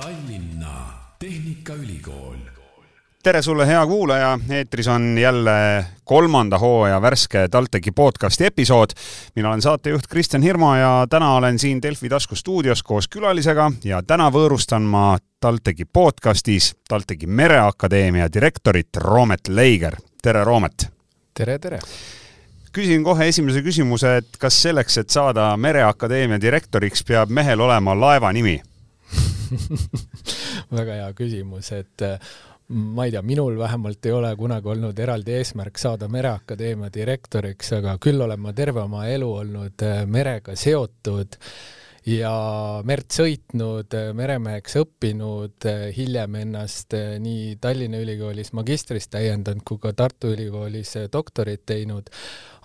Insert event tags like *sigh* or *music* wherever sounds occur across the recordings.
Tallinna Tehnikaülikool. tere sulle, hea kuulaja, eetris on jälle kolmanda hooaja värske TalTechi podcasti episood. mina olen saatejuht Kristjan Hirmu ja täna olen siin Delfi tasku stuudios koos külalisega ja täna võõrustan ma TalTechi podcastis TalTechi Mereakadeemia direktorit Roomet Leiger. tere, Roomet! tere, tere! küsin kohe esimese küsimuse, et kas selleks, et saada Mereakadeemia direktoriks, peab mehel olema laeva nimi *laughs* väga hea küsimus, et äh, ma ei tea, minul vähemalt ei ole kunagi olnud eraldi eesmärk saada Mereakadeemia direktoriks, aga küll olen ma terve oma elu olnud äh, merega seotud ja merd sõitnud, äh, meremeheks õppinud, hiljem ennast nii Tallinna Ülikoolis magistrist täiendanud kui ka Tartu Ülikoolis doktorit teinud.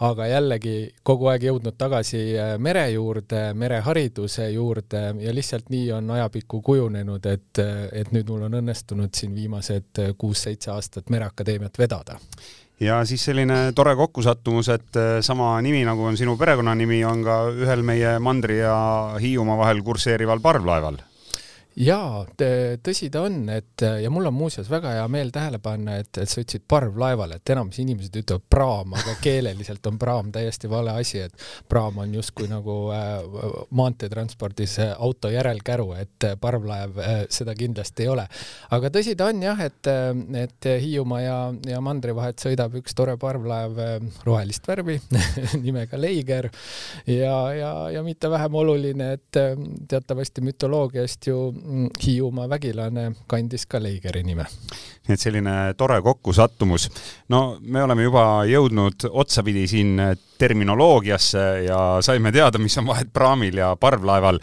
Aga jällegi kogu aeg jõudnud tagasi äh, mere juurde, merehariduse juurde ja lihtsalt nii on ajapikku kujunenud, et, äh, et nüüd mul on õnnestunud siin viimased äh, kuus-seitse aastat Mereakadeemiat vedada ja siis selline tore kokkusattumus, et sama nimi, nagu on sinu perekonnanimi, on ka ühel meie Mandri ja Hiiumaa vahel kurseerival parvlaeval jaa, tõsi ta on, et ja mul on muuseas väga hea meel tähele panna, et, et sa ütlesid parvlaeval, et enamus inimesed ütlevad praam, aga *laughs* keeleliselt on praam täiesti vale asi, et praam on justkui nagu äh, maanteetranspordis äh, auto järelkäru, et parvlaev äh, seda kindlasti ei ole. aga tõsi ta on jah, et, et Hiiumaa ja, ja mandri vahet sõidab üks tore parvlaev äh, rohelist värvi *laughs* nimega Leiger ja, ja, ja mitte vähem oluline, et äh, teatavasti mütoloogiast ju Hiiumaa vägilane kandis ka Leigeri nime. nii et selline tore kokkusattumus. no me oleme juba jõudnud otsapidi siin terminoloogiasse ja saime teada, mis on vahet praamil ja parvlaeval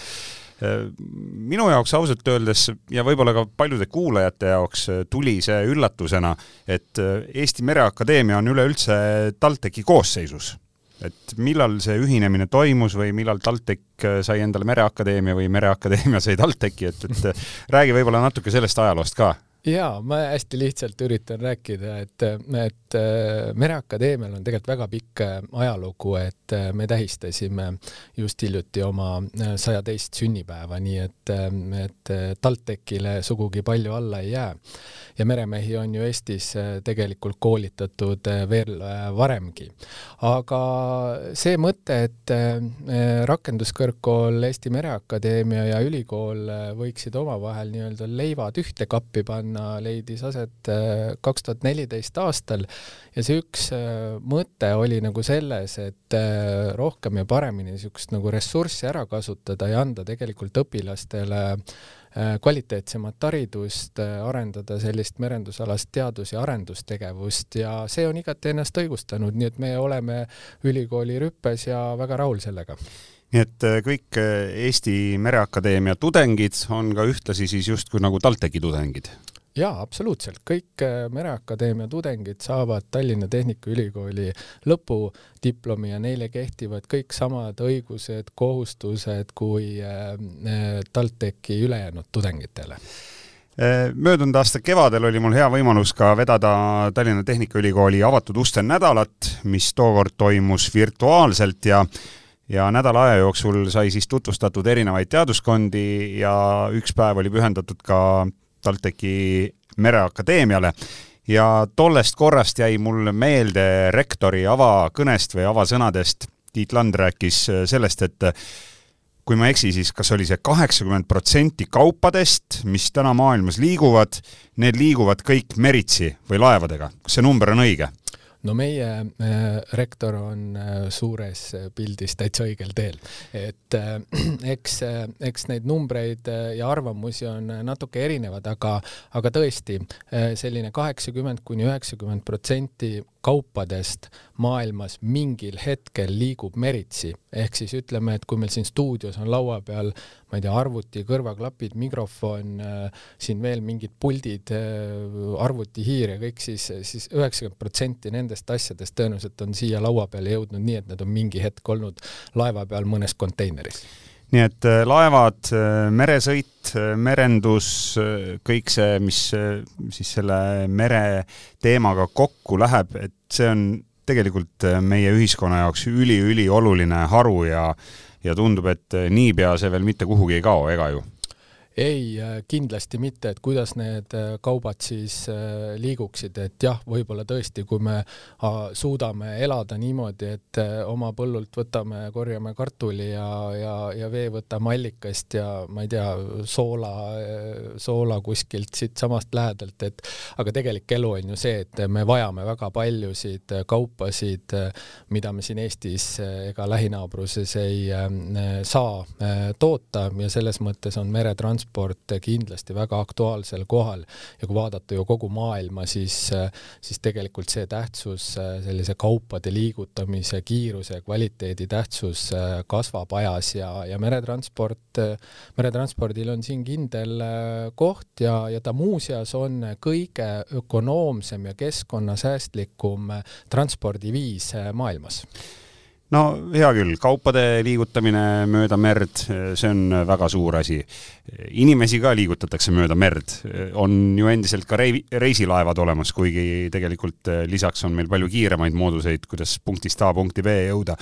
minu jaoks ausalt öeldes ja võib-olla ka paljude kuulajate jaoks tuli see üllatusena, et Eesti Mereakadeemia on üleüldse TalTechi koosseisus et millal see ühinemine toimus või millal TalTech sai endale Mereakadeemia või Mereakadeemia sai TalTechi, et, et räägi võib-olla natuke sellest ajaloost ka. Jaa, ma hästi lihtsalt üritan rääkida, et, et äh, Mereakadeemial on tegelikult väga pikk äh, ajalugu, et äh, me tähistasime just hiljuti oma saja teist sünnipäeva, nii et, et TalTechile sugugi palju alla ei jää. ja meremehi on ju Eestis tegelikult koolitatud veel varemgi. aga see mõte, et rakenduskõrgkool, Eesti Mereakadeemia ja ülikool võiksid omavahel nii-öelda leivad ühte kappi panna, leidis aset kaks tuhat neliteist aastal ja see üks äh, mõte oli nagu selles, et äh, rohkem ja paremini niisugust nagu ressurssi ära kasutada ja anda tegelikult õpilastele kvaliteetsemat haridust, arendada sellist merendusalast teadus- ja arendustegevust ja see on igati ennast õigustanud, nii et me oleme ülikooli rüppes ja väga rahul sellega nii et kõik Eesti Mereakadeemia tudengid on ka ühtlasi siis justkui nagu TalTechi tudengid? Jaa, absoluutselt, kõik äh, Mereakadeemia tudengid saavad Tallinna Tehnikaülikooli lõpudiplomi ja neile kehtivad kõik samad õigused, kohustused kui äh, äh, TalTechi ülejäänud tudengitele. Möödunud aasta kevadel oli mul hea võimalus ka vedada Tallinna Tehnikaülikooli avatud uste nädalat, mis tookord toimus virtuaalselt ja ja nädala aja jooksul sai siis tutvustatud erinevaid teaduskondi ja üks päev oli pühendatud ka TalTechi Mereakadeemiale ja tollest korrast jäi mulle meelde rektori avakõnest või avasõnadest. Tiit Land rääkis sellest, et kui ma ei eksi, siis kas oli see kaheksakümmend protsenti kaupadest, mis täna maailmas liiguvad, need liiguvad kõik meritsi või laevadega. kas see number on õige? No meie äh, rektor on äh, suures pildis täitsa õigel teel, et äh, *clears throat* eks, äh, eks neid numbreid äh, ja arvamusi on natuke erinevad, aga, aga tõesti äh, selline kaheksakümmend kuni üheksakümmend protsenti kaupadest maailmas mingil hetkel liigub meritsi, ehk siis ütleme, et kui meil siin stuudios on laua peal, ma ei tea, arvuti, kõrvaklapid, mikrofon, äh, siin veel mingid puldid, äh, arvutihiir ja kõik, siis, siis üheksakümmend protsenti nendest asjadest tõenäoliselt on siia laua peale jõudnud nii, et nad on mingi hetk olnud laeva peal mõnes konteineris nii et äh, laevad, meresõit, merendus, kõik see, mis siis selle mere teemaga kokku läheb, et see on tegelikult äh, meie ühiskonna jaoks üliülioluline haru ja ja tundub, et äh, niipea see veel mitte kuhugi ei kao, ega ju? Ei, äh, kindlasti mitte, et kuidas need äh, kaubad siis äh, liiguksid, et jah, võib-olla tõesti, kui me suudame elada niimoodi, et oma põllult võtame, korjame kartuli ja, ja, ja vee võtame allikast ja ma ei tea, soola, soola kuskilt siitsamast lähedalt, et aga tegelik elu on ju see, et me vajame väga paljusid kaupasid, mida me siin Eestis ega lähinaabruses ei saa toota. Ja selles mõttes on meretransport transport kindlasti väga aktuaalsel kohal ja kui vaadata ju kogu maailma, siis, siis tegelikult see tähtsus, sellise kaupade liigutamise kiiruse ja kvaliteedi tähtsus kasvab ajas ja, ja meretransport, meretranspordil on siin kindel koht ja, ja ta muuseas on kõige ökonoomsem ja keskkonnasäästlikum transpordiviis maailmas no hea küll, kaupade liigutamine mööda merd, see on väga suur asi. inimesi ka liigutatakse mööda merd, on ju endiselt ka rei-, reisilaevad olemas, kuigi tegelikult lisaks on meil palju kiiremaid mooduseid, kuidas punktist A punkti B jõuda.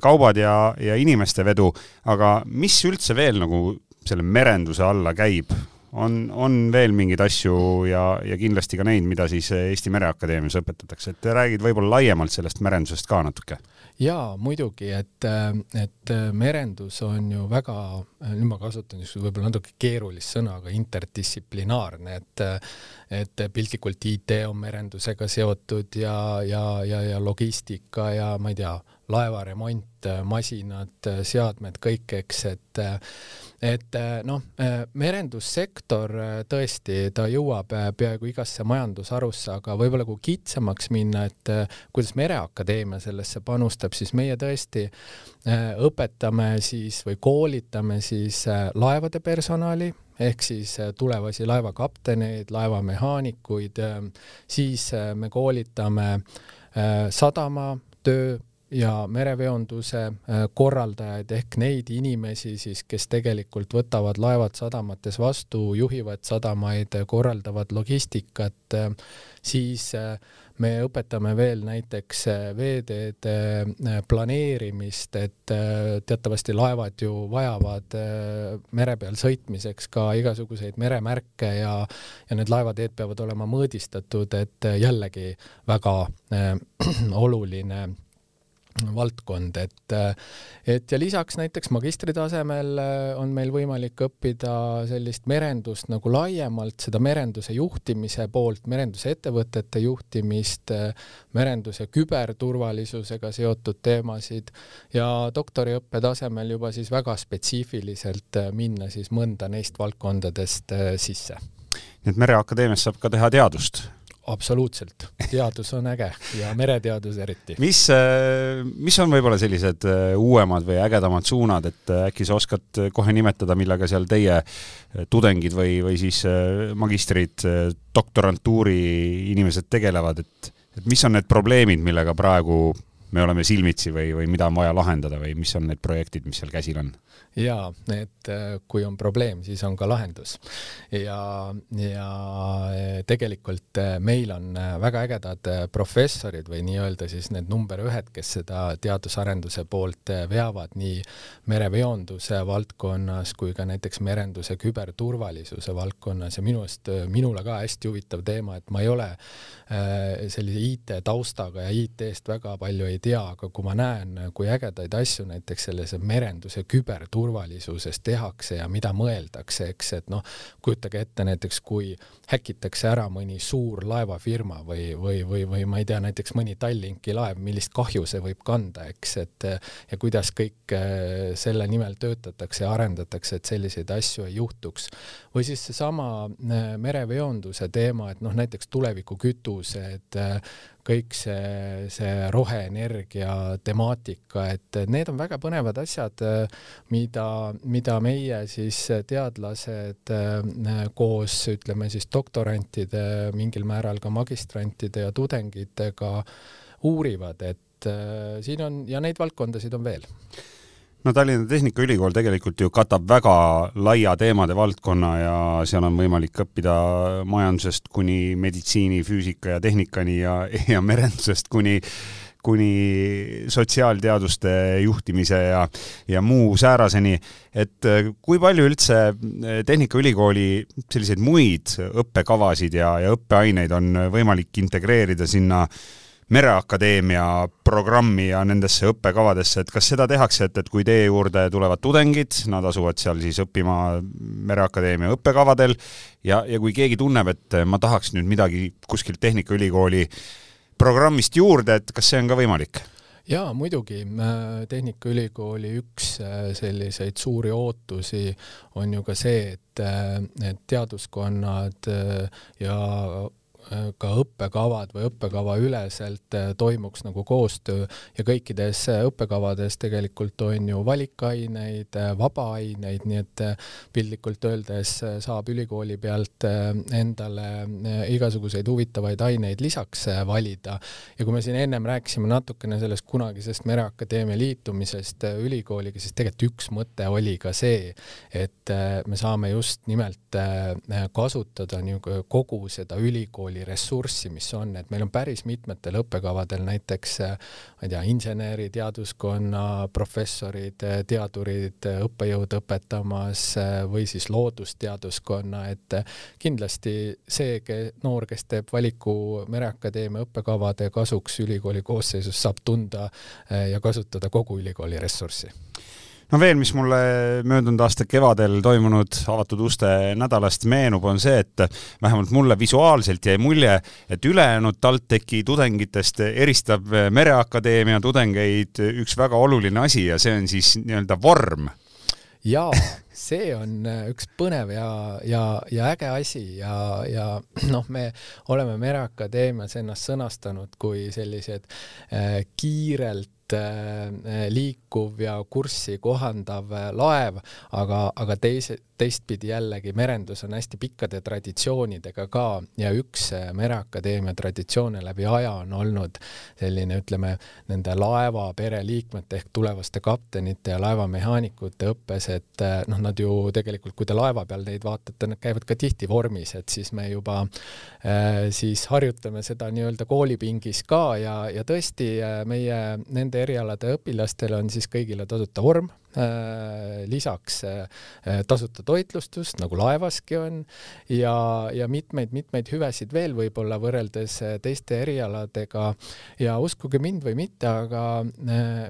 kaubad ja, ja inimeste vedu, aga mis üldse veel nagu selle merenduse alla käib, on, on veel mingeid asju ja, ja kindlasti ka neid, mida siis Eesti Mereakadeemias õpetatakse, et räägid võib-olla laiemalt sellest merendusest ka natuke. Jaa, muidugi, et, et merendus on ju väga, nüüd ma kasutan niisugust võib-olla natuke keerulist sõna, aga interdistsiplinaarne, et et piltlikult IT on merendusega seotud ja, ja, ja, ja logistika ja ma ei tea, laevaremont, masinad, seadmed, kõik, eks, et et noh, merendussektor tõesti, ta jõuab peaaegu igasse majandusharusse, aga võib-olla kui kitsamaks minna, et kuidas Mereakadeemia sellesse panustab, siis meie tõesti õpetame siis või koolitame siis laevade personali, ehk siis tulevasi laevakapteneid, laevamehaanikuid, siis me koolitame sadama töö ja mereveonduse äh, korraldajaid ehk neid inimesi siis, kes tegelikult võtavad laevad sadamates vastu, juhivad sadamaid, korraldavad logistikat, äh, siis äh, me õpetame veel näiteks veeteede planeerimist, et teatavasti laevad ju vajavad mere peal sõitmiseks ka igasuguseid meremärke ja, ja need laevateed peavad olema mõõdistatud, et jällegi väga *clears throat* oluline valdkond, et et ja lisaks näiteks magistritasemel äh, on meil võimalik õppida sellist merendust nagu laiemalt, seda merenduse juhtimise poolt, merendusettevõtete juhtimist, äh, merenduse küberturvalisusega seotud teemasid ja doktoriõppe tasemel juba siis väga spetsiifiliselt äh, minna siis mõnda neist valdkondadest sisse. nii et Mereakadeemias saab ka teha teadust? Absoluutselt, teadus on äge ja mereteadus eriti. mis, äh, mis on võib-olla sellised äh, uuemad või ägedamad suunad, et äh, äkki sa oskad kohe nimetada, millega seal teie tudengid või, või siis magistrid, doktorantuuri inimesed tegelevad, et et mis on need probleemid, millega praegu me oleme silmitsi või, või mida on vaja lahendada või mis on need projektid, mis seal käsil on? jaa, et äh, kui on probleem, siis on ka lahendus. ja, ja äh, tegelikult äh, meil on väga ägedad professorid või nii-öelda siis need number ühed, kes seda teadusarenduse poolt veavad nii mereveonduse valdkonnas kui ka näiteks merenduse küberturvalisuse valdkonnas ja minu arust minule ka hästi huvitav teema, et ma ei ole sellise IT taustaga ja IT-st väga palju ei tea, aga kui ma näen, kui ägedaid asju näiteks sellise merenduse küberturvalisuse turvalisuses tehakse ja mida mõeldakse, eks, et noh, kujutage ette näiteks, kui häkitakse ära mõni suur laevafirma või, või, või, või ma ei tea, näiteks mõni Tallinki laev, millist kahju see võib kanda, eks, et ja kuidas kõik äh, selle nimel töötatakse ja arendatakse, et selliseid asju ei juhtuks. või siis seesama äh, mereveonduse teema, et noh, näiteks tulevikukütused, äh, kõik see, see roheenergia temaatika, et need on väga põnevad asjad, mida, mida meie siis teadlased koos ütleme siis doktorantide, mingil määral ka magistrantide ja tudengitega uurivad, et siin on ja neid valdkondasid on veel no Tallinna Tehnikaülikool tegelikult ju katab väga laia teemade valdkonna ja seal on võimalik õppida majandusest kuni meditsiini, füüsika ja tehnikani ja, *laughs* ja merendusest kuni kuni sotsiaalteaduste juhtimise ja, ja muu sääraseni. et kui palju üldse Tehnikaülikooli selliseid muid õppekavasid ja, ja õppeaineid on võimalik integreerida sinna äh, Mereakadeemia programmi ja nendesse õppekavadesse, et kas seda tehakse, et, et kui teie juurde tulevad tudengid, nad asuvad seal siis õppima Mereakadeemia õppekavadel ja, ja kui keegi tunneb, et ma tahaks nüüd midagi kuskilt Tehnikaülikooli programmist juurde, et kas see on ka võimalik? jaa, muidugi. Tehnikaülikooli üks äh, selliseid suuri ootusi on ju ka see, et, äh, et teaduskonnad äh, ja Äh, ka õppekavad või õppekava üleselt äh, toimuks nagu koostöö ja kõikides äh, õppekavades tegelikult on ju valikaineid, vabaaineid, nii et piltlikult öeldes saab ülikooli pealt endale igasuguseid huvitavaid aineid lisaks valida. ja kui me siin ennem rääkisime natukene sellest kunagisest Mereakadeemia liitumisest ülikooliga, siis tegelikult üks mõte oli ka see, et me saame just nimelt kasutada nii kogu seda ülikooli ülikooli ressurssi, mis on, et meil on päris mitmetel õppekavadel näiteks ma ei tea, inseneri, teaduskonna professorid, teadurid, õppejõud õpetamas või siis loodusteaduskonna, et kindlasti see noor, kes teeb valiku Mereakadeemia õppekavade kasuks ülikooli koosseisus, saab tunda ja kasutada kogu ülikooli ressurssi no veel, mis mulle möödunud aasta kevadel toimunud avatud uste nädalast meenub, on see, et vähemalt mulle visuaalselt jäi mulje, et ülejäänud TalTechi tudengitest eristab Mereakadeemia tudengeid üks väga oluline asi ja see on siis nii-öelda vorm. Jaa, see on üks põnev ja, ja, ja äge asi ja, ja *clears throat* noh, me oleme Mereakadeemias ennast sõnastanud kui sellised äh, kiirelt Äh, liikuv ja kurssi kohandav äh, laev, aga, aga teise, teistpidi jällegi merendus on hästi pikkade traditsioonidega ka ja üks äh, Mereakadeemia traditsioone läbi aja on olnud selline, ütleme, nende laevapere liikmete ehk tulevaste kaptenite ja laevamehaanikute õppes, et noh, nad ju tegelikult, kui te laeva peal neid vaatate, nad käivad ka tihti vormis, et siis me juba äh, siis harjutame seda nii-öelda koolipingis ka ja, ja tõesti meie nende erialade õpilastel on siis kõigile tasuta vorm lisaks äh, tasuta toitlustust, nagu laevaski on, ja, ja mitmeid-mitmeid hüvesid veel võib-olla võrreldes äh, teiste erialadega. Ja uskuge mind või mitte, aga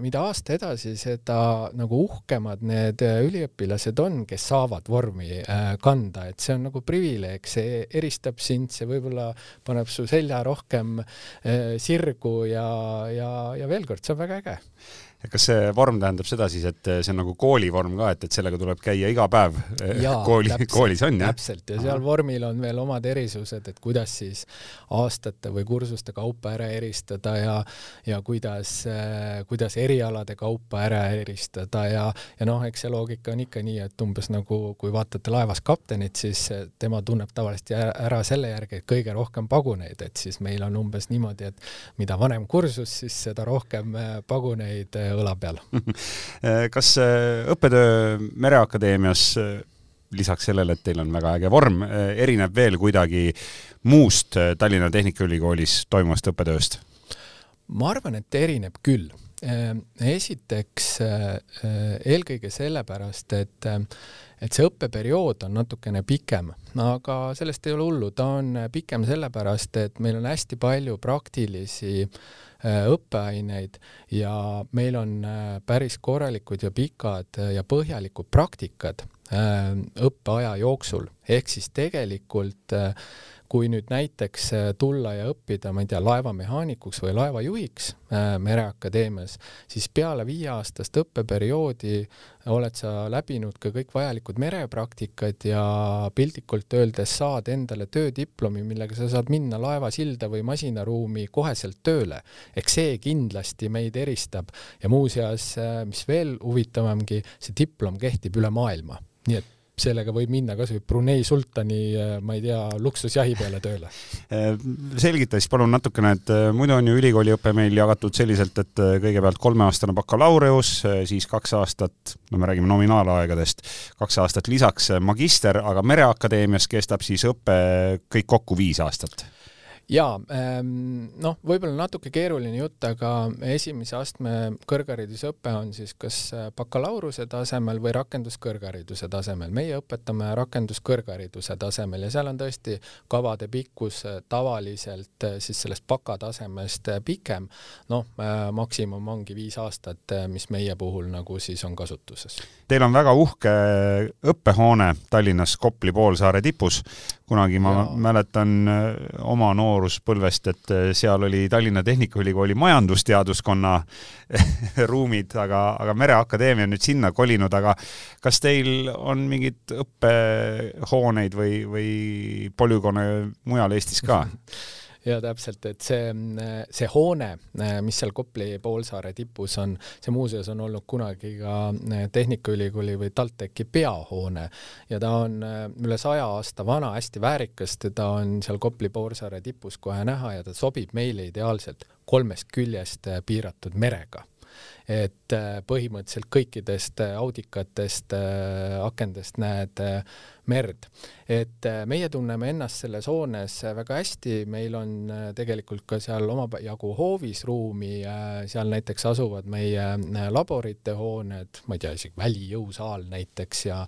mida aasta edasi, seda nagu uhkemad need üliõpilased on, kes saavad vormi kanda, et see on nagu privileeg, see eristab sind, see võib-olla paneb su selja rohkem sirgu ja, ja, ja veel kord, see on väga äge kas see vorm tähendab seda siis, et see on nagu koolivorm ka, et, et sellega tuleb käia iga päev eh, Jaa, kooli, koolis on jah? täpselt ja seal Aha. vormil on veel omad erisused, et kuidas siis aastate või kursuste kaupa ära eristada ja ja kuidas, eh, kuidas erialade kaupa ära eristada ja, ja noh, eks see loogika on ikka nii, et umbes nagu kui vaatate laevas kaptenit, siis tema tunneb tavalisti ära selle järgi, et kõige rohkem paguneid, et siis meil on umbes niimoodi, et mida vanem kursus, siis seda rohkem eh, paguneid õla peal *laughs* kas äh, õppetöö Mereakadeemias äh, lisaks sellele, et teil on väga äge vorm, äh, erineb veel kuidagi muust Tallinna Tehnikaülikoolis toimuvast õppetööst? ma arvan, et erineb küll. Esiteks eelkõige sellepärast, et et see õppeperiood on natukene pikem, aga sellest ei ole hullu, ta on pikem sellepärast, et meil on hästi palju praktilisi äh, Äh, õppeaineid ja meil on äh, päris korralikud ja pikad äh, ja põhjalikud praktikad õppeaja jooksul, ehk siis tegelikult kui nüüd näiteks äh, tulla ja õppida, ma ei tea, laevamehaanikuks või laevajuhiks äh, Mereakadeemias, siis peale viieaastast õppeperioodi oled sa läbinud ka kõik vajalikud merepraktikad ja piltlikult öeldes saad endale töödiplomi, millega sa saad minna laevasilda või masinaruumi koheselt tööle. eks see kindlasti meid eristab ja muuseas, äh, mis veel huvitavamgi, see diplom kehtib üle maailma, nii et sellega võib minna kasvõi Brunei sultani, äh, ma ei tea, luksusjahi peale tööle. Äh, selgita siis palun natukene, et äh, muidu on ju ülikooliõpe meil jagatud selliselt, et kõigepealt kolmeaastane bakalaureus, siis kaks aastat, no me räägime nominaalaegadest, kaks aastat lisaks magister, aga Mereakadeemias kestab siis õpe kõik kokku viis aastat jaa, ähm, noh, võib-olla natuke keeruline jutt, aga esimese astme kõrgharidusõpe on siis kas äh, bakalaureuse tasemel või rakenduskõrghariduse tasemel. meie õpetame rakenduskõrghariduse tasemel ja seal on tõesti kavade pikkus äh, tavaliselt äh, siis sellest bakatasemest pikem. noh, maksimum ongi viis aastat, mis meie puhul nagu siis on kasutuses. Teil on väga uhke õppehoone Tallinnas Kopli poolsaare tipus. Kunagi ma ja. mäletan oma noor nooruspõlvest, et äh, seal oli Tallinna Tehnikaülikooli majandusteaduskonna *laughs* ruumid, aga, aga Mereakadeemia on nüüd sinna kolinud, aga kas teil on mingeid õppehooneid või, või polügoone mujal Eestis ka *laughs* ja täpselt, et see, see hoone, mis seal Kopli poolsaare tipus on, see muuseas on olnud kunagi ka Tehnikaülikooli või TalTechi peahoone ja ta on üle saja aasta vana, hästi väärikas, teda on seal Kopli poolsaare tipus kohe näha ja ta sobib meile ideaalselt kolmest küljest piiratud merega. Et äh, põhimõtteliselt kõikidest äh, audikatest, äh, akendest näed merd. et meie tunneme ennast selles hoones väga hästi, meil on tegelikult ka seal omajagu hoovis ruumi, seal näiteks asuvad meie laborite hooned, ma ei tea, isegi välijõusaal näiteks ja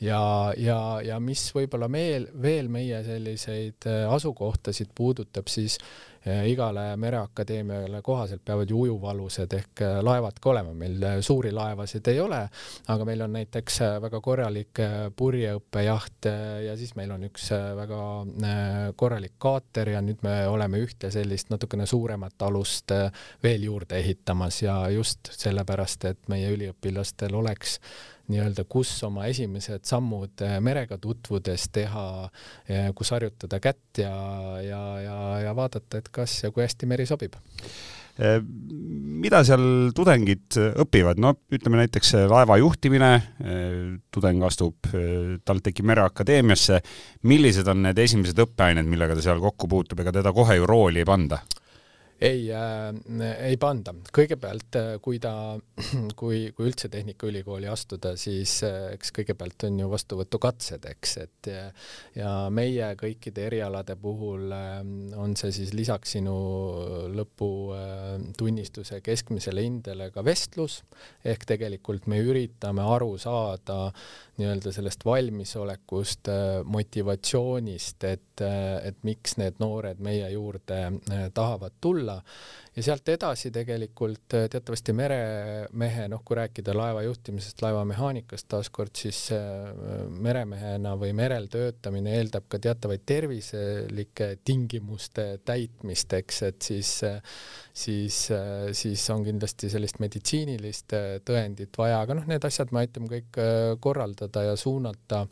ja, ja, ja mis võib-olla meil veel meie selliseid asukohtasid puudutab, siis igale Mereakadeemiale kohaselt peavad ju ujuvalused ehk äh, laevad ka olema, meil äh, suuri laevasid ei ole, aga meil on näiteks äh, väga korralik purjeõppejaht ja siis meil on üks väga korralik kaater ja nüüd me oleme ühte sellist natukene suuremat alust veel juurde ehitamas ja just sellepärast, et meie üliõpilastel oleks nii-öelda, kus oma esimesed sammud merega tutvudes teha, eh, kus harjutada kätt ja, ja, ja, ja vaadata, et kas ja kui hästi meri sobib mida seal tudengid õpivad, no ütleme näiteks laeva juhtimine, tudeng astub TalTechi Mereakadeemiasse, millised on need esimesed õppeained, millega ta seal kokku puutub, ega teda kohe ju rooli ei panda? Ei äh,, ei panda. kõigepealt, äh, kui ta, *clears throat* kui, kui üldse Tehnikaülikooli astuda, siis äh, eks kõigepealt on ju vastuvõtukatsed, eks, et ja, ja meie kõikide erialade puhul äh, on see siis lisaks sinu lõputunnistuse äh, keskmisele hindele ka vestlus, ehk tegelikult me üritame aru saada nii-öelda sellest valmisolekust, äh, motivatsioonist, et, et miks need noored meie juurde tahavad tulla, olla. Ja sealt edasi tegelikult äh, teatavasti meremehe, noh, kui rääkida laeva juhtimisest, laevamehaanikast taaskord, siis äh, meremehena või merel töötamine eeldab ka teatavaid terviselike tingimuste täitmist, eks, et siis, äh, siis, siis on kindlasti sellist meditsiinilist tõendit vaja, aga noh, need asjad me aitame kõik korraldada ja suunata.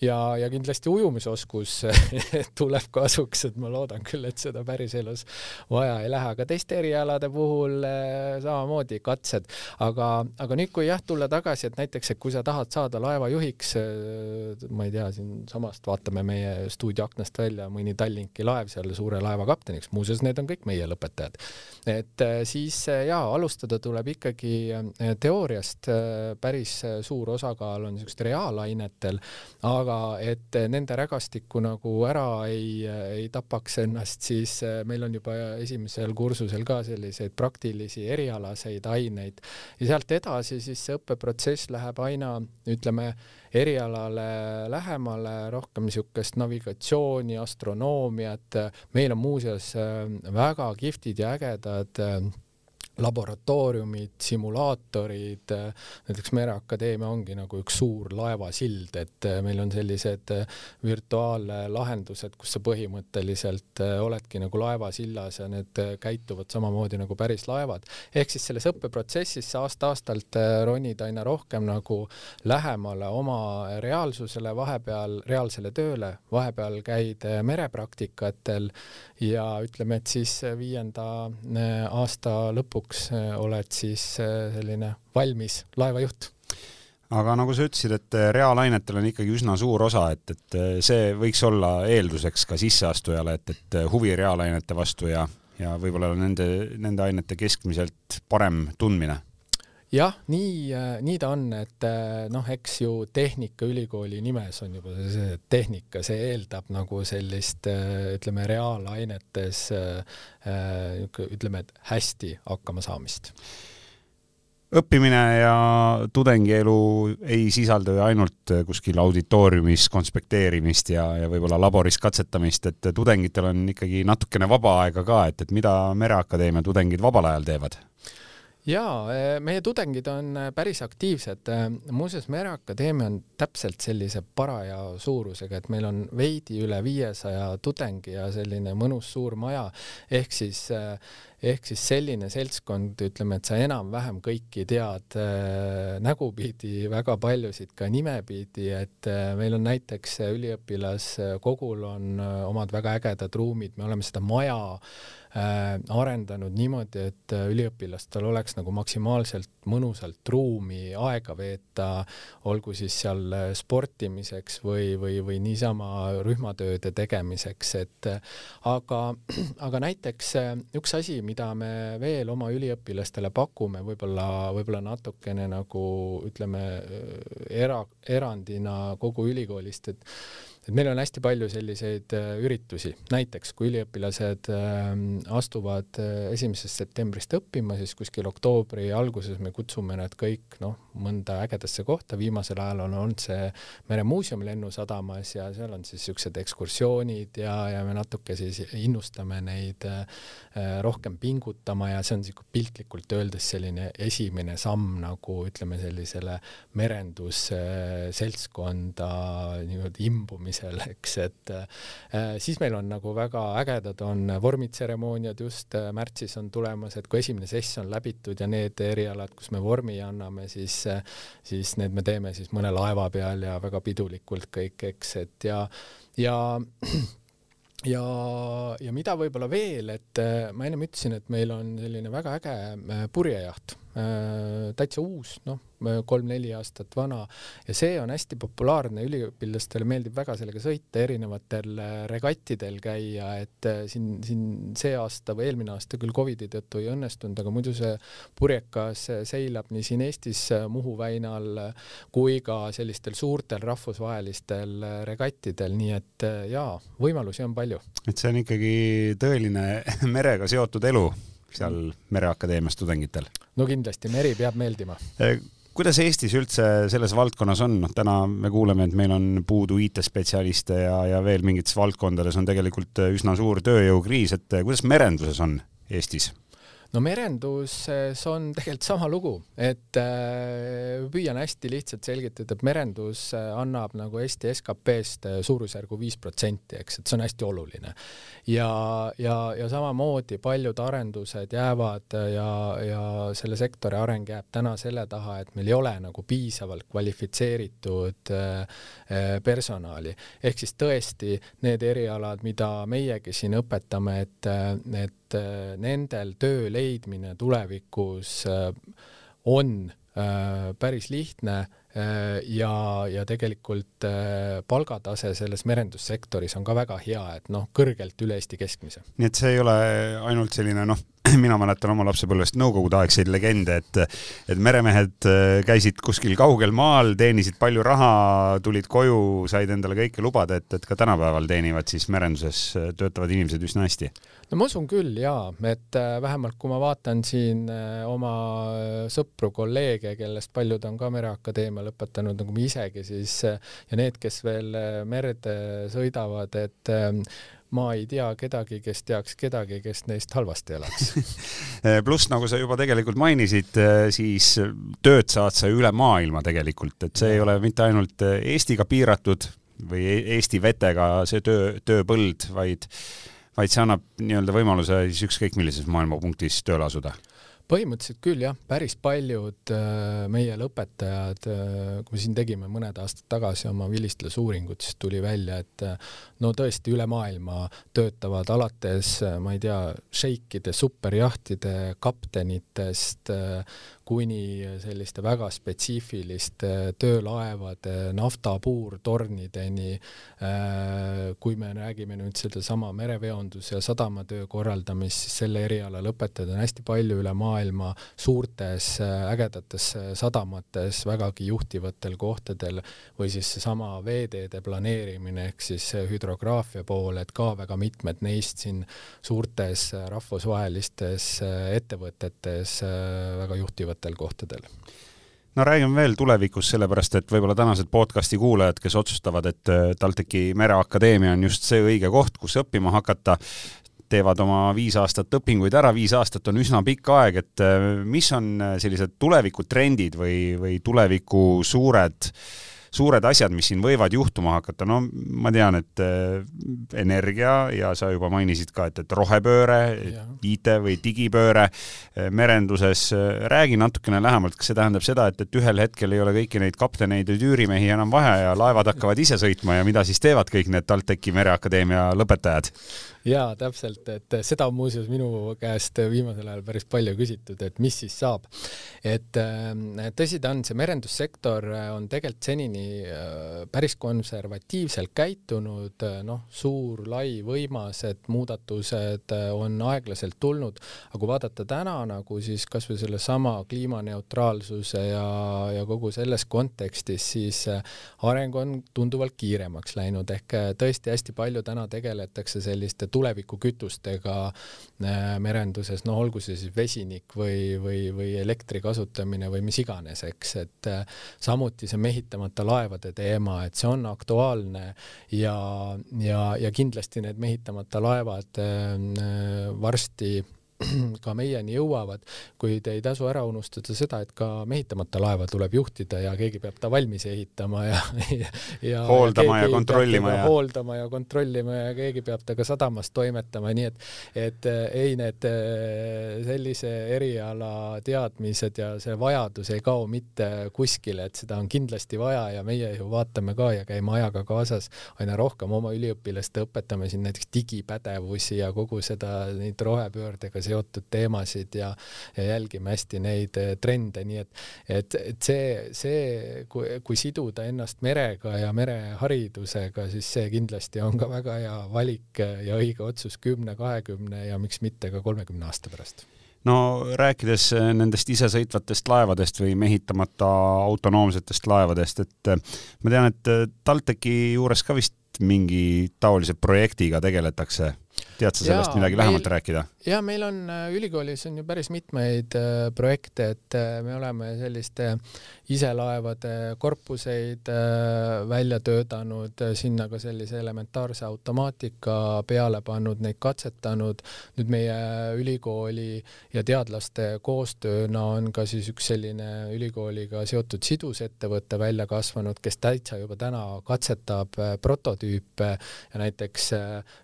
Ja, ja kindlasti ujumisoskus *laughs* tuleb kasuks, et ma loodan küll, et seda päriselus vaja ei lähe, aga teiste erialade puhul eh, samamoodi katsed, aga, aga nüüd, kui jah, tulla tagasi, et näiteks, et kui sa tahad saada laevajuhiks, eh, ma ei tea, siinsamast vaatame meie stuudio aknast välja mõni Tallinki laev seal suure laeva kapteniks, muuseas, need on kõik meie lõpetajad. Et eh, siis jaa, alustada tuleb ikkagi teooriast, päris suur osakaal on niisugustel reaalainetel, aga et nende rägastikku nagu ära ei, ei tapaks ennast, siis meil on juba esimesel kursusel ka selliseid praktilisi erialaseid aineid. Ja sealt edasi siis see õppeprotsess läheb aina, ütleme, erialale lähemale, rohkem niisugust navigatsiooni, astronoomiat, meil on muuseas äh, väga kihvtid ja ägedad äh, laboratooriumid, simulaatorid, näiteks Mereakadeemia ongi nagu üks suur laevasild, et meil on sellised virtuaallahendused, kus sa põhimõtteliselt oledki nagu laevasillas ja need käituvad samamoodi nagu päris laevad. ehk siis selles õppeprotsessis sa aasta-aastalt ronid aina rohkem nagu lähemale oma reaalsusele, vahepeal reaalsele tööle, vahepeal käid merepraktikatel ja ütleme, et siis viienda aasta lõpuks lõpuks äh, oled siis äh, selline valmis laevajuht? Aga nagu sa ütlesid, et äh, reaalainetel on ikkagi üsna suur osa, et, et see võiks olla eelduseks ka sisseastujale, et, et huvi reaalainete vastu ja, ja võib-olla nende, nende ainete keskmiselt parem tundmine jah, nii, nii ta on, et noh, eks ju Tehnikaülikooli nimes on juba see tehnika, see eeldab nagu sellist ütleme, reaalainetes ütleme, et hästi hakkama saamist õppimine ja tudengielu ei sisalda ju ainult kuskil auditooriumis konspekteerimist ja, ja võib-olla laboris katsetamist, et tudengitel on ikkagi natukene vaba aega ka, et, et mida Mereakadeemia tudengid vabal ajal teevad? Jaa, meie tudengid on päris aktiivsed. muuseas, Mereakadeemia on täpselt sellise paraja suurusega, et meil on veidi üle viiesaja tudengi ja selline mõnus suur maja, ehk siis ehk siis selline seltskond, ütleme, et sa enam-vähem kõiki tead äh, nägupidi, väga paljusid ka nimepidi, et äh, meil on näiteks üliõpilaskogul on äh, omad väga ägedad ruumid, me oleme seda maja äh, arendanud niimoodi, et äh, üliõpilastel oleks nagu maksimaalselt mõnusalt ruumi aega veeta, olgu siis seal äh, sportimiseks või, või, või niisama rühmatööde tegemiseks, et äh, aga, *clears throat* aga näiteks üks asi, mida me veel oma üliõpilastele pakume, võib-olla, võib-olla natukene nagu ütleme era, erandina kogu ülikoolist, et et meil on hästi palju selliseid äh, üritusi, näiteks kui üliõpilased ähm, astuvad äh, esimesest septembrist õppima, siis kuskil oktoobri alguses me kutsume nad kõik noh, mõnda ägedasse kohta, viimasel ajal on olnud see Meremuuseum Lennusadamas ja seal on siis niisugused ekskursioonid ja, ja me natuke siis innustame neid äh, rohkem pingutama ja see on niisugune piltlikult öeldes selline esimene samm nagu ütleme, sellisele merendusseltskonda niimoodi imbumisele tegemisel, *laughs* eks, et äh, siis meil on nagu väga ägedad on vormitseremooniad just äh, märtsis on tulemas, et kui esimene sess on läbitud ja need erialad, kus me vormi anname, siis, äh, siis need me teeme siis mõne laeva peal ja väga pidulikult kõik, eks, et ja, ja *clears throat* ja, ja mida võib-olla veel, et ma ennem ütlesin, et meil on selline väga äge purjejaht, täitsa uus, noh, kolm-neli aastat vana ja see on hästi populaarne, üliõpilastele meeldib väga sellega sõita, erinevatel äh, regattidel käia, et äh, siin, siin see aasta või eelmine aasta küll Covidi tõttu ei õnnestunud, aga muidu see purjekas äh, seilab nii siin Eestis Muhu väinal kui ka sellistel suurtel rahvusvahelistel regattidel, nii et jaa, võimalusi on palju. et see on ikkagi tõeline merega seotud elu seal Mereakadeemias tudengitel? no kindlasti, meri peab meeldima kuidas Eestis üldse selles valdkonnas on, noh täna me kuuleme, et meil on puudu IT-spetsialiste ja, ja veel mingites valdkondades on tegelikult üsna suur tööjõukriis, et kuidas merenduses on Eestis? No merenduses on tegelikult sama lugu, et äh, püüan hästi lihtsalt selgitada, et merendus äh, annab nagu Eesti SKP-st äh, suurusjärgu viis protsenti, eks, et see on hästi oluline. ja, ja, ja samamoodi paljud arendused jäävad ja, ja selle sektori areng jääb täna selle taha, et meil ei ole nagu piisavalt kvalifitseeritud personali. ehk siis tõesti need erialad, mida meiegi siin õpetame, et, et et nendel töö leidmine tulevikus äh, on äh, päris lihtne Äh, ja, ja tegelikult äh, palgatase selles merendussektoris on ka väga hea, et noh, kõrgelt üle Eesti keskmise. nii et see ei ole ainult selline noh, *clears throat* mina mäletan oma lapsepõlvest nõukogudeaegseid legende, et et meremehed äh, käisid kuskil kaugel maal, teenisid palju raha, tulid koju, said endale kõike lubada, et, et ka tänapäeval teenivad siis merenduses töötavad inimesed üsna hästi. no ma usun küll jaa, et vähemalt kui ma vaatan siin oma sõpru, kolleege, kellest paljud on ka Mereakadeemia lõpetanud nagu me isegi siis ja need, kes veel äh, merd sõidavad, et ma ei tea kedagi, kes teaks kedagi, kes neist halvasti elaks. *laughs* Pluss, nagu sa juba tegelikult mainisid, äh, siis tööd saad sa üle maailma tegelikult, et see ei ole mitte ainult äh, Eestiga piiratud või e-, Eesti vetega see töö, tööpõld, vaid vaid see annab nii-öelda võimaluse siis ükskõik millises maailmapunktis tööle asuda põhimõtteliselt küll jah, päris paljud äh, meie lõpetajad, äh, kui me siin tegime mõned aastad tagasi oma vilistlusuuringut, siis tuli välja, et äh, no tõesti üle maailma töötavad alates, ma ei tea, šeikide, superjahtide kaptenitest kuni selliste väga spetsiifiliste töölaevade, naftapuurtornideni. kui me räägime nüüd sedasama mereveonduse ja sadamatöö korraldamist, siis selle eriala lõpetajaid on hästi palju üle maailma suurtes ägedates sadamates vägagi juhtivatel kohtadel või siis seesama veeteede planeerimine ehk siis hüdrograafia pool, et ka väga mitmed neist siin suurtes rahvusvahelistes ettevõtetes väga juhtivatel kohtadel. No räägime veel tulevikus, sellepärast et võib-olla tänased podcasti kuulajad, kes otsustavad, et äh, TalTechi Mereakadeemia on just see õige koht, kus õppima hakata, teevad oma viis aastat õpinguid ära, viis aastat on üsna pikk aeg, et äh, mis on äh, sellised tulevikutrendid või, või tuleviku suured äh, suured asjad, mis siin võivad juhtuma hakata, no ma tean, et äh, energia ja sa juba mainisid ka, et, et rohepööre, IT või digipööre äh, merenduses, äh, räägi natukene lähemalt, kas see tähendab seda, et, et ühel hetkel ei ole kõiki neid kapteneid ja tüürimehi enam vaja ja laevad hakkavad ise sõitma ja mida siis teevad kõik need TalTechi Mereakadeemia lõpetajad? Jaa, täpselt, et seda on muuseas minu käest viimasel ajal päris palju küsitud, et mis siis saab. et tõsi ta on, see merendussektor on tegelikult senini äh, päris konservatiivselt käitunud, noh, suur, lai, võimas, et muudatused äh, on aeglaselt tulnud, aga kui vaadata täna nagu siis kasvõi sellesama kliimaneutraalsuse ja, ja kogu selles kontekstis, siis äh, areng on tunduvalt kiiremaks läinud, ehk tõesti hästi palju täna tegeletakse selliste tulevikukütustega äh, merenduses, no olgu see siis vesinik või, või, või elektri kasutamine või mis iganes, eks, et äh, samuti see mehitamata laevade teema, et see on aktuaalne ja, ja, ja kindlasti need mehitamata laevad äh, varsti *clears throat* ka meieni jõuavad, kuid ei tasu ära unustada seda, et ka mehitamata laeva tuleb juhtida ja keegi peab ta valmis ehitama ja, *laughs* ja, ja hooldama ja kontrollima ja hooldama ja kontrollima ja keegi peab ta ka sadamas toimetama, nii et, et eh, ei, need eh, sellise eriala teadmised ja see vajadus ei kao mitte kuskile, et seda on kindlasti vaja ja meie ju vaatame ka ja käime ajaga kaasas aina rohkem oma üliõpilaste õpetame siin näiteks digipädevusi ja kogu seda neid rohepöördega seotud teemasid ja, ja jälgime hästi neid eh, trende, nii et, et, et see, see, kui, kui siduda ennast merega ja mereharidusega, siis see kindlasti on ka väga hea valik ja õige otsus kümne, kahekümne ja miks mitte ka kolmekümne aasta pärast. No rääkides eh, nendest isesõitvatest laevadest või mehitamata autonoomsetest laevadest, et eh, ma tean, et TalTechi juures ka vist mingi taolise projektiga tegeletakse tead sa sellest ja, midagi lähemalt meil, rääkida? ja meil on äh, ülikoolis on ju päris mitmeid äh, projekte, et äh, me oleme selliste iselaevade korpuseid välja töötanud, sinna ka sellise elementaarse automaatika peale pannud, neid katsetanud. nüüd meie ülikooli ja teadlaste koostööna on ka siis üks selline ülikooliga seotud sidusettevõte välja kasvanud, kes täitsa juba täna katsetab prototüüpe ja näiteks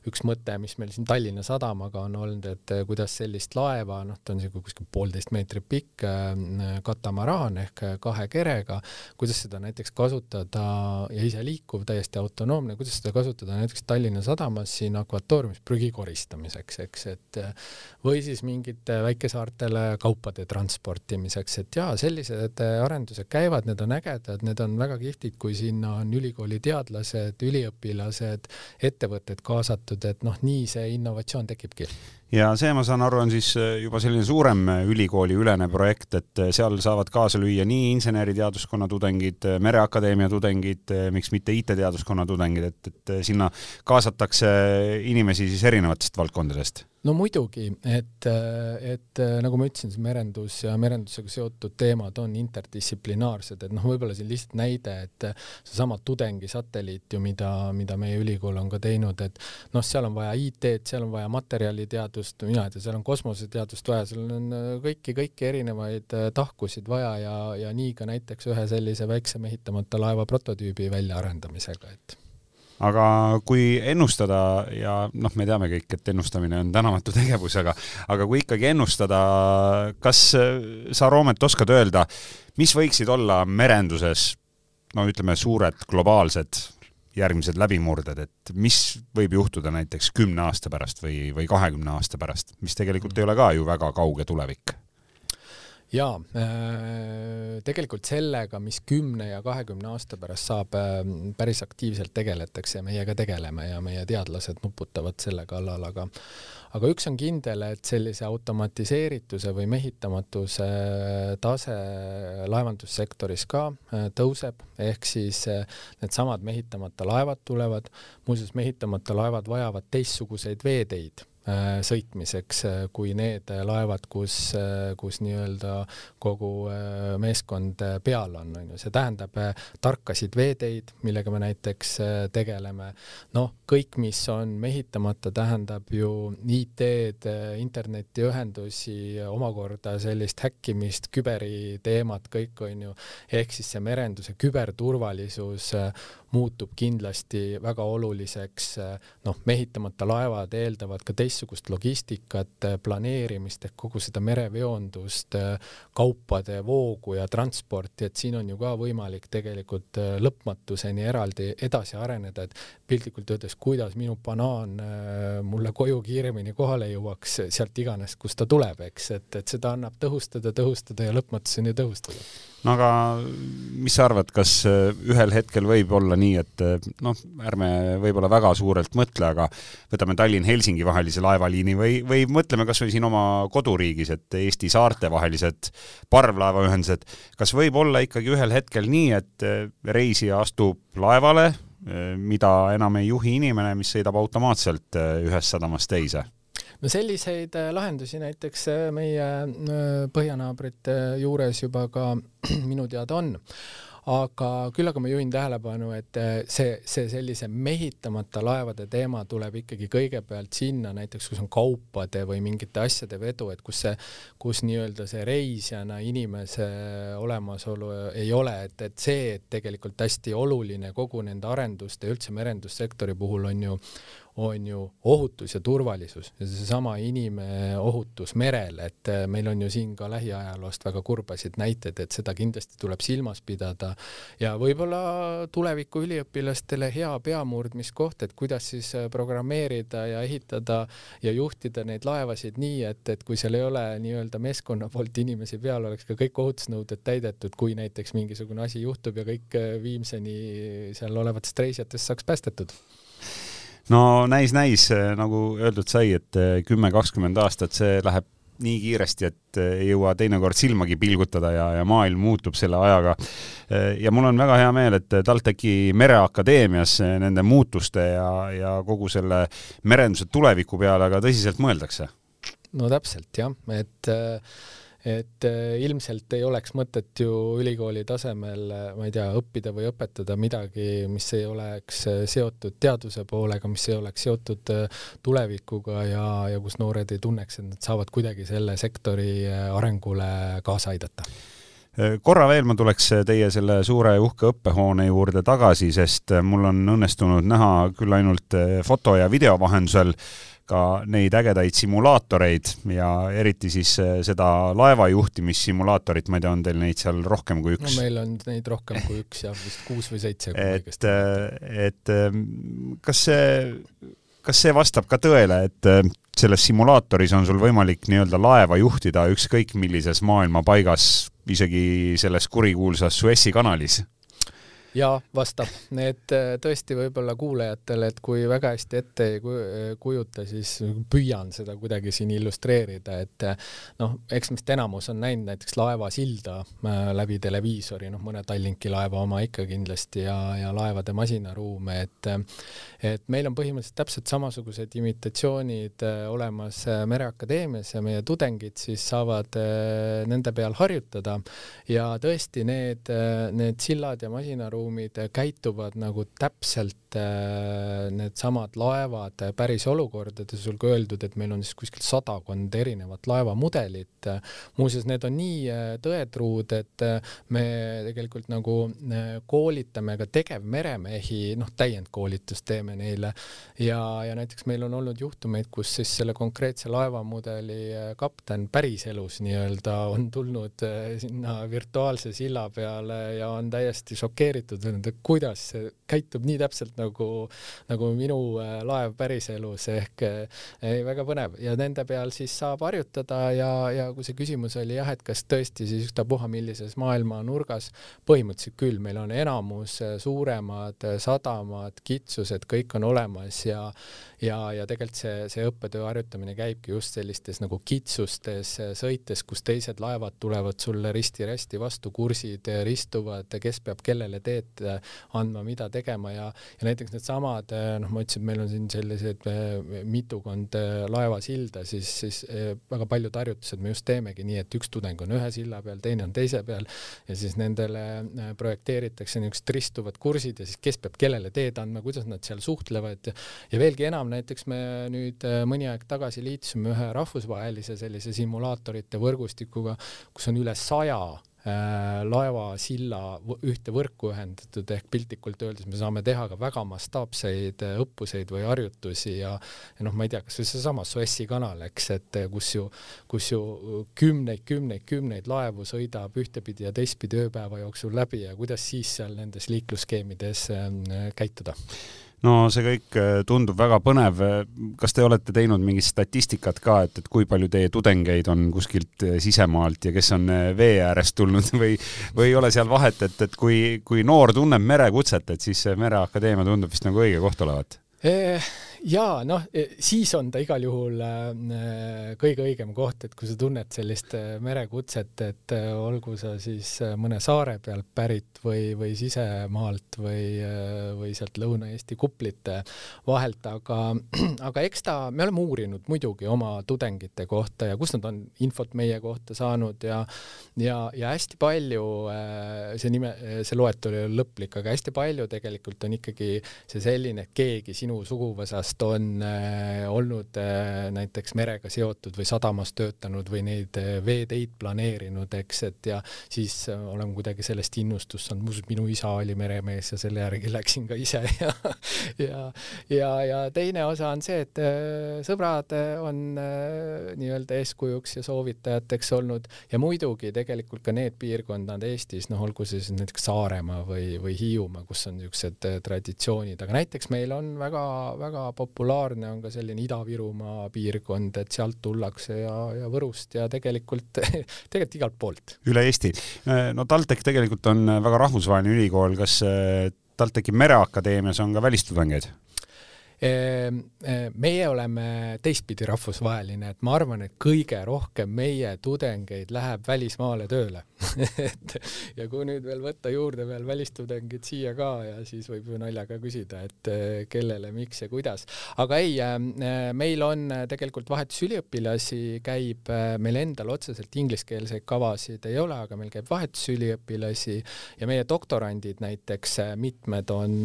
üks mõte, mis meil siin Tallinna Sadamaga on olnud, et eh, kuidas sellist laeva, noh, ta on siuke kuskil poolteist meetrit pikk eh, katamaraan ehk eh, kahe kerega, kuidas seda näiteks kasutada ja iseliikuv, täiesti autonoomne, kuidas seda kasutada näiteks Tallinna Sadamas siin akvatooriumis prügi koristamiseks, eks, et või siis mingite väikesaartele kaupade transportimiseks, et jaa, sellised arendused käivad, need on ägedad, need on väga kihvtid, kui sinna on ülikooli teadlased, üliõpilased, ettevõtted kaasatud, et noh, nii see innovatsioon tekibki. Ja see, ma saan aru, on siis äh, juba selline suurem äh, ülikooli ülene projekt, et äh, seal saavad kaasa lüüa nii inseneriteaduskonna tudengid, Mereakadeemia tudengid, miks mitte IT-teaduskonna tudengid, et, et sinna kaasatakse inimesi siis erinevatest valdkondadest. No muidugi, et, et nagu ma ütlesin, see merendus ja merendusega seotud teemad on interdistsiplinaarsed, et noh, võib-olla siin lihtsalt näide, et seesama tudengisatelliit ju, mida, mida meie ülikool on ka teinud, et noh, seal on vaja IT-d, seal on vaja materjaliteadust, mina ei tea, seal on kosmoseteadust vaja, seal on kõiki, kõiki erinevaid tahkusid vaja ja, ja nii ka näiteks ühe sellise väikse mehitamata laeva prototüübi väljaarendamisega, et aga kui ennustada ja noh, me teame kõik, et ennustamine on tänamatu tegevus, aga, aga kui ikkagi ennustada, kas sa, Roomet, oskad öelda, mis võiksid olla merenduses, no ütleme, suured globaalsed järgmised läbimurded, et mis võib juhtuda näiteks kümne aasta pärast või, või kahekümne aasta pärast, mis tegelikult ei ole ka ju väga kauge tulevik jaa, äh, tegelikult sellega, mis kümne ja kahekümne aasta pärast saab, äh, päris aktiivselt tegeletakse ja meie ka tegeleme ja meie teadlased nuputavad selle kallal, aga aga üks on kindel, et sellise automatiseerituse või mehitamatuse tase laevandussektoris ka äh, tõuseb, ehk siis needsamad mehitamata laevad tulevad, muuseas mehitamata laevad vajavad teistsuguseid veeteid. Äh, sõitmiseks äh, kui need laevad, kus, äh, kus nii-öelda kogu meeskond peal on, on ju, see tähendab tarkasid veeteid, millega me näiteks tegeleme. noh, kõik, mis on mehitamata, tähendab ju IT-d, internetiühendusi, omakorda sellist häkkimist, küberiteemat, kõik on ju, ehk siis see merenduse küberturvalisus muutub kindlasti väga oluliseks, noh, mehitamata laevad eeldavad ka teistsugust logistikat, planeerimist ehk kogu seda mereveondust, kaupade voogu ja transporti, et siin on ju ka võimalik tegelikult lõpmatuseni eraldi edasi areneda, et piltlikult öeldes, kuidas minu banaan mulle koju kiiremini kohale jõuaks, sealt iganes, kust ta tuleb, eks, et, et seda annab tõhustada, tõhustada ja lõpmatuseni tõhustada no aga mis sa arvad, kas äh, ühel hetkel võib olla nii, et äh, noh, ärme võib-olla väga suurelt mõtle, aga võtame Tallinn-Helsingi vahelise laevaliini või, või mõtleme kas või siin oma koduriigis, et Eesti saarte vahelised parvlaevaühendused, kas võib olla ikkagi ühel hetkel nii, et äh, reisija astub laevale, mida enam ei juhi inimene, mis sõidab automaatselt ühest sadamast teise? No selliseid äh, lahendusi näiteks äh, meie äh, põhjanaabrite juures juba ka *clears throat* minu teada on. Aga küll aga ma juhin tähelepanu, et see, see sellise mehitamata laevade teema tuleb ikkagi kõigepealt sinna näiteks, kus on kaupade või mingite asjade vedu, et kus see, kus nii-öelda see reisijana inimese olemasolu ei ole, et, et see, et tegelikult hästi oluline kogu nende arenduste üldse merendussektori puhul on ju on ju ohutus ja turvalisus. Ja seesama inimohutus merel, et äh, meil on ju siin ka lähiajaloost väga kurbasid näiteid, et seda kindlasti tuleb silmas pidada. Ja võib-olla tuleviku üliõpilastele hea peamurdmiskoht, et kuidas siis äh, programmeerida ja ehitada ja juhtida neid laevasid nii, et, et kui seal ei ole nii-öelda meeskonna poolt inimesi peal, oleks ka kõik ohutusnõuded täidetud, kui näiteks mingisugune asi juhtub ja kõik äh, Viimseni seal olevatest reisijatest saaks päästetud no näis, näis, äh, nagu öeldud sai, et äh, kümme, kakskümmend aastat, see läheb nii kiiresti, et äh, ei jõua teinekord silmagi pilgutada ja, ja maailm muutub selle ajaga. ja mul on väga hea meel, et TalTechi Mereakadeemias nende muutuste ja, ja kogu selle merenduse tuleviku peale ka tõsiselt mõeldakse. no täpselt jah, et äh, et äh, ilmselt ei oleks mõtet ju ülikooli tasemel, äh, ma ei tea, õppida või õpetada midagi, mis ei oleks äh, seotud teaduse poolega, mis ei oleks seotud tulevikuga ja, ja kus noored ei tunneks, et nad saavad kuidagi selle sektori arengule kaasa aidata korra veel ma tuleks teie selle suure uhke õppehoone juurde tagasi, sest mul on õnnestunud näha küll ainult foto ja video vahendusel ka neid ägedaid simulaatoreid ja eriti siis seda laevajuhtimissimulaatorit, ma ei tea, on teil neid seal rohkem kui üks? no meil on neid rohkem kui üks jah, vist kuus või seitse. et, et eh, kas see, kas see vastab ka tõele, et selles simulaatoris on sul võimalik nii-öelda laeva juhtida ükskõik millises maailma paigas, isegi selles kurikuulsas Suessi kanalis? Jaa, vastab. et äh, tõesti võib-olla kuulajatele, et kui väga hästi ette ei kujuta, siis püüan seda kuidagi siin illustreerida, et äh, noh, eks meist enamus on näinud näiteks laevasilda äh, läbi televiisori, noh, mõne Tallinki laeva oma ikka kindlasti ja, ja laevade masinaruume, et et meil on põhimõtteliselt täpselt samasugused imitatsioonid olemas Mereakadeemias ja meie tudengid siis saavad nende peal harjutada ja tõesti need, need sillad ja masinaruumid ruumid käituvad nagu täpselt äh, needsamad laevad päris olukordades, ka öeldud, et meil on siis kuskil sadakond erinevat laevamudelit. muuseas, need on nii äh, tõetruud, et äh, me tegelikult nagu koolitame ka tegevmeremehi, noh, täiendkoolitust teeme neile ja, ja näiteks meil on olnud juhtumeid, kus siis selle konkreetse laevamudeli kapten päriselus nii-öelda on tulnud sinna virtuaalse silla peale ja on täiesti šokeeritud et kuidas see käitub nii täpselt nagu, nagu minu äh, laev päriselus ehk ei, väga põnev. Ja nende peal siis saab harjutada ja, ja kui see küsimus oli jah, et kas tõesti siis ükstapuha millises maailma nurgas, põhimõtteliselt küll, meil on enamus suuremad sadamad, kitsused, kõik on olemas ja ja, ja tegelikult see, see õppetöö harjutamine käibki just sellistes nagu kitsustes sõites, kus teised laevad tulevad sulle risti-rästi vastu, kursid ristuvad, kes peab kellele teed andma, mida tegema ja, ja näiteks needsamad, noh, ma ütlesin, et meil on siin sellised eh, mitukond eh, laevasilda, siis, siis eh, väga paljud harjutused me just teemegi nii, et üks tudeng on ühe silla peal, teine on teise peal ja siis nendele projekteeritakse niisugused ristuvad kursid ja siis kes peab kellele teed andma, kuidas nad seal suhtlevad. Ja, ja veelgi enam, näiteks me nüüd äh, mõni aeg tagasi liitusime ühe rahvusvahelise sellise simulaatorite võrgustikuga, kus on üle saja äh, laevasilla ühte võrku ühendatud ehk piltlikult öeldes me saame teha ka väga mastaapseid äh, õppuseid või harjutusi ja, ja noh, ma ei tea, kas või seesama Suessi kanal, eks, et kus ju, kus ju kümneid, kümneid, kümneid laevu sõidab ühtepidi ja teistpidi ööpäeva jooksul läbi ja kuidas siis seal nendes liiklusskeemides käituda no see kõik äh, tundub väga põnev. kas te olete teinud mingit statistikat ka, et, et kui palju teie tudengeid on kuskilt äh, sisemaalt ja kes on äh, vee äärest tulnud *laughs* või, või ei ole seal vahet, et, et kui, kui noor tunneb merekutset, et siis Mereakadeemia tundub vist nagu õige koht olevat? Jaa, noh, e, siis on ta igal juhul äh, kõige õigem koht, et kui sa tunned sellist äh, merekutset, et äh, olgu sa siis mõne saare pealt pärit või, või sisemaalt või, või sealt Lõuna-Eesti kuplite vahelt, aga, aga eks ta, me oleme uurinud muidugi oma tudengite kohta ja kust nad on infot meie kohta saanud ja, ja, ja hästi palju, see nime, see loetelu ei ole lõplik, aga hästi palju tegelikult on ikkagi see selline, et keegi sinu suguvõsast aastast on äh, olnud äh, näiteks merega seotud või sadamas töötanud või neid äh, veeteid planeerinud, eks, et ja siis olen kuidagi sellest innustust saanud, muuseas minu isa oli meremees ja selle järgi läksin ka ise *laughs* ja ja, ja, ja teine osa on see, et sõbrad on nii-öelda eeskujuks ja soovitajateks olnud. Ja muidugi tegelikult ka need piirkonnad Eestis, noh, olgu see siis näiteks Saaremaa või, või Hiiumaa, kus on niisugused traditsioonid, aga näiteks meil on väga-väga populaarne on ka selline Ida-Virumaa piirkond, et sealt tullakse ja, ja Võrust ja tegelikult, *laughs* tegelikult igalt poolt. üle Eesti. no TalTech tegelikult on väga rahvusvaheline ülikool, kas eh, TalTechi Mereakadeemias on ka välistudengeid? Ehm, ehm, meie oleme teistpidi rahvusvaheline, et ma arvan, et kõige rohkem meie tudengeid läheb välismaale tööle *laughs* et ja kui nüüd veel võtta juurde veel välistudengid siia ka ja siis võib ju naljaga küsida, et eh, kellele, miks ja kuidas. aga ei, ehm, meil on tegelikult vahetusüliõpilasi, käib meil endal otseselt ingliskeelseid kavasid ei ole, aga meil käib vahetusüliõpilasi ja meie doktorandid näiteks mitmed on,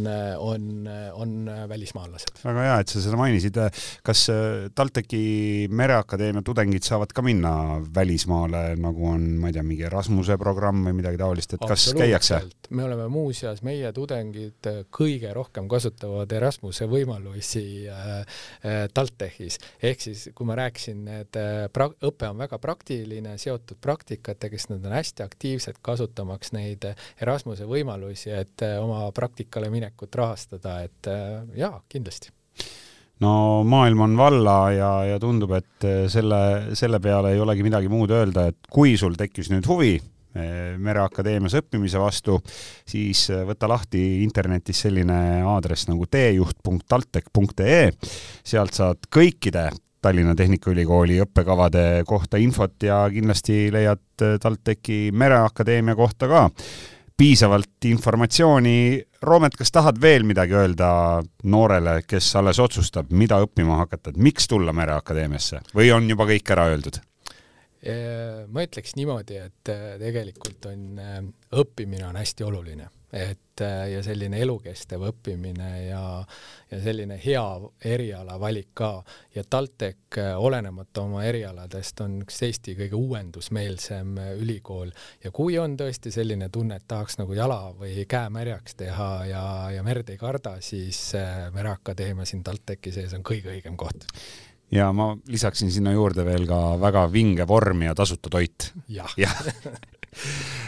on, on välismaalased väga hea, et sa seda mainisid. kas äh, TalTechi Mereakadeemia tudengid saavad ka minna välismaale, nagu on, ma ei tea, mingi Erasmuse programm või midagi taolist, et kas käiakse? me oleme muuseas, meie tudengid kõige rohkem kasutavad Erasmuse võimalusi äh, äh, TalTechis. ehk siis, kui ma rääkisin, et pra-, õpe on väga praktiline, seotud praktikatega, siis nad on hästi aktiivsed kasutamaks neid Erasmuse võimalusi, et oma praktikale minekut rahastada, et jaa, kindlasti no maailm on valla ja, ja tundub, et eh, selle, selle peale ei olegi midagi muud öelda, et kui sul tekkis nüüd huvi eh, Mereakadeemias õppimise vastu, siis eh, võta lahti internetis selline aadress nagu teejuht.taltech.ee. sealt saad kõikide Tallinna Tehnikaülikooli õppekavade kohta infot ja kindlasti leiad TalTechi Mereakadeemia kohta ka piisavalt informatsiooni. Roomet, kas tahad veel midagi öelda noorele, kes alles otsustab, mida õppima hakata, et miks tulla Mereakadeemiasse või on juba kõik ära öeldud? ma ütleks niimoodi, et äh, tegelikult on, äh, õppimine on hästi oluline et äh, ja selline elukestev õppimine ja, ja selline hea erialavalik ka ja TalTech, äh, olenemata oma erialadest, on üks Eesti kõige uuendusmeelsem äh, ülikool ja kui on tõesti selline tunne, et tahaks nagu jala või käe märjaks teha ja, ja merd ei karda, siis Mereakadeemia siin TalTechi sees on kõige õigem koht ja ma lisaksin sinna juurde veel ka väga vinge vorm ja tasuta toit. jah ja. *laughs*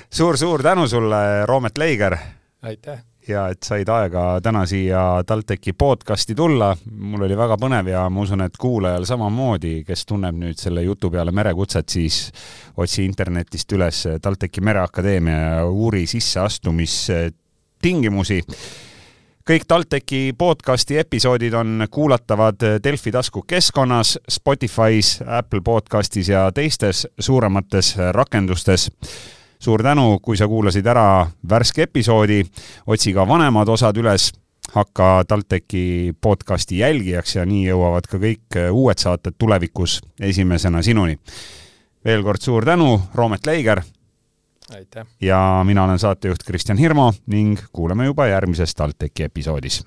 suur-suur tänu sulle, Roomet Leiger! aitäh! ja et said aega täna siia TalTechi podcasti tulla. mul oli väga põnev ja ma usun, et kuulajal samamoodi, kes tunneb nüüd selle jutu peale merekutset, siis otsi internetist üles TalTechi Mereakadeemia ja uuri sisseastumistingimusi kõik TalTechi podcasti episoodid on kuulatavad Delfi taskukeskkonnas, Spotify's, Apple podcastis ja teistes suuremates rakendustes. suur tänu, kui sa kuulasid ära värske episoodi, otsi ka vanemad osad üles, hakka TalTechi podcasti jälgijaks ja nii jõuavad ka kõik uued saated tulevikus esimesena sinuni. veel kord suur tänu, Roomet Leiger! ja mina olen saatejuht Kristjan Hirmu ning kuuleme juba järgmises TalTechi episoodis.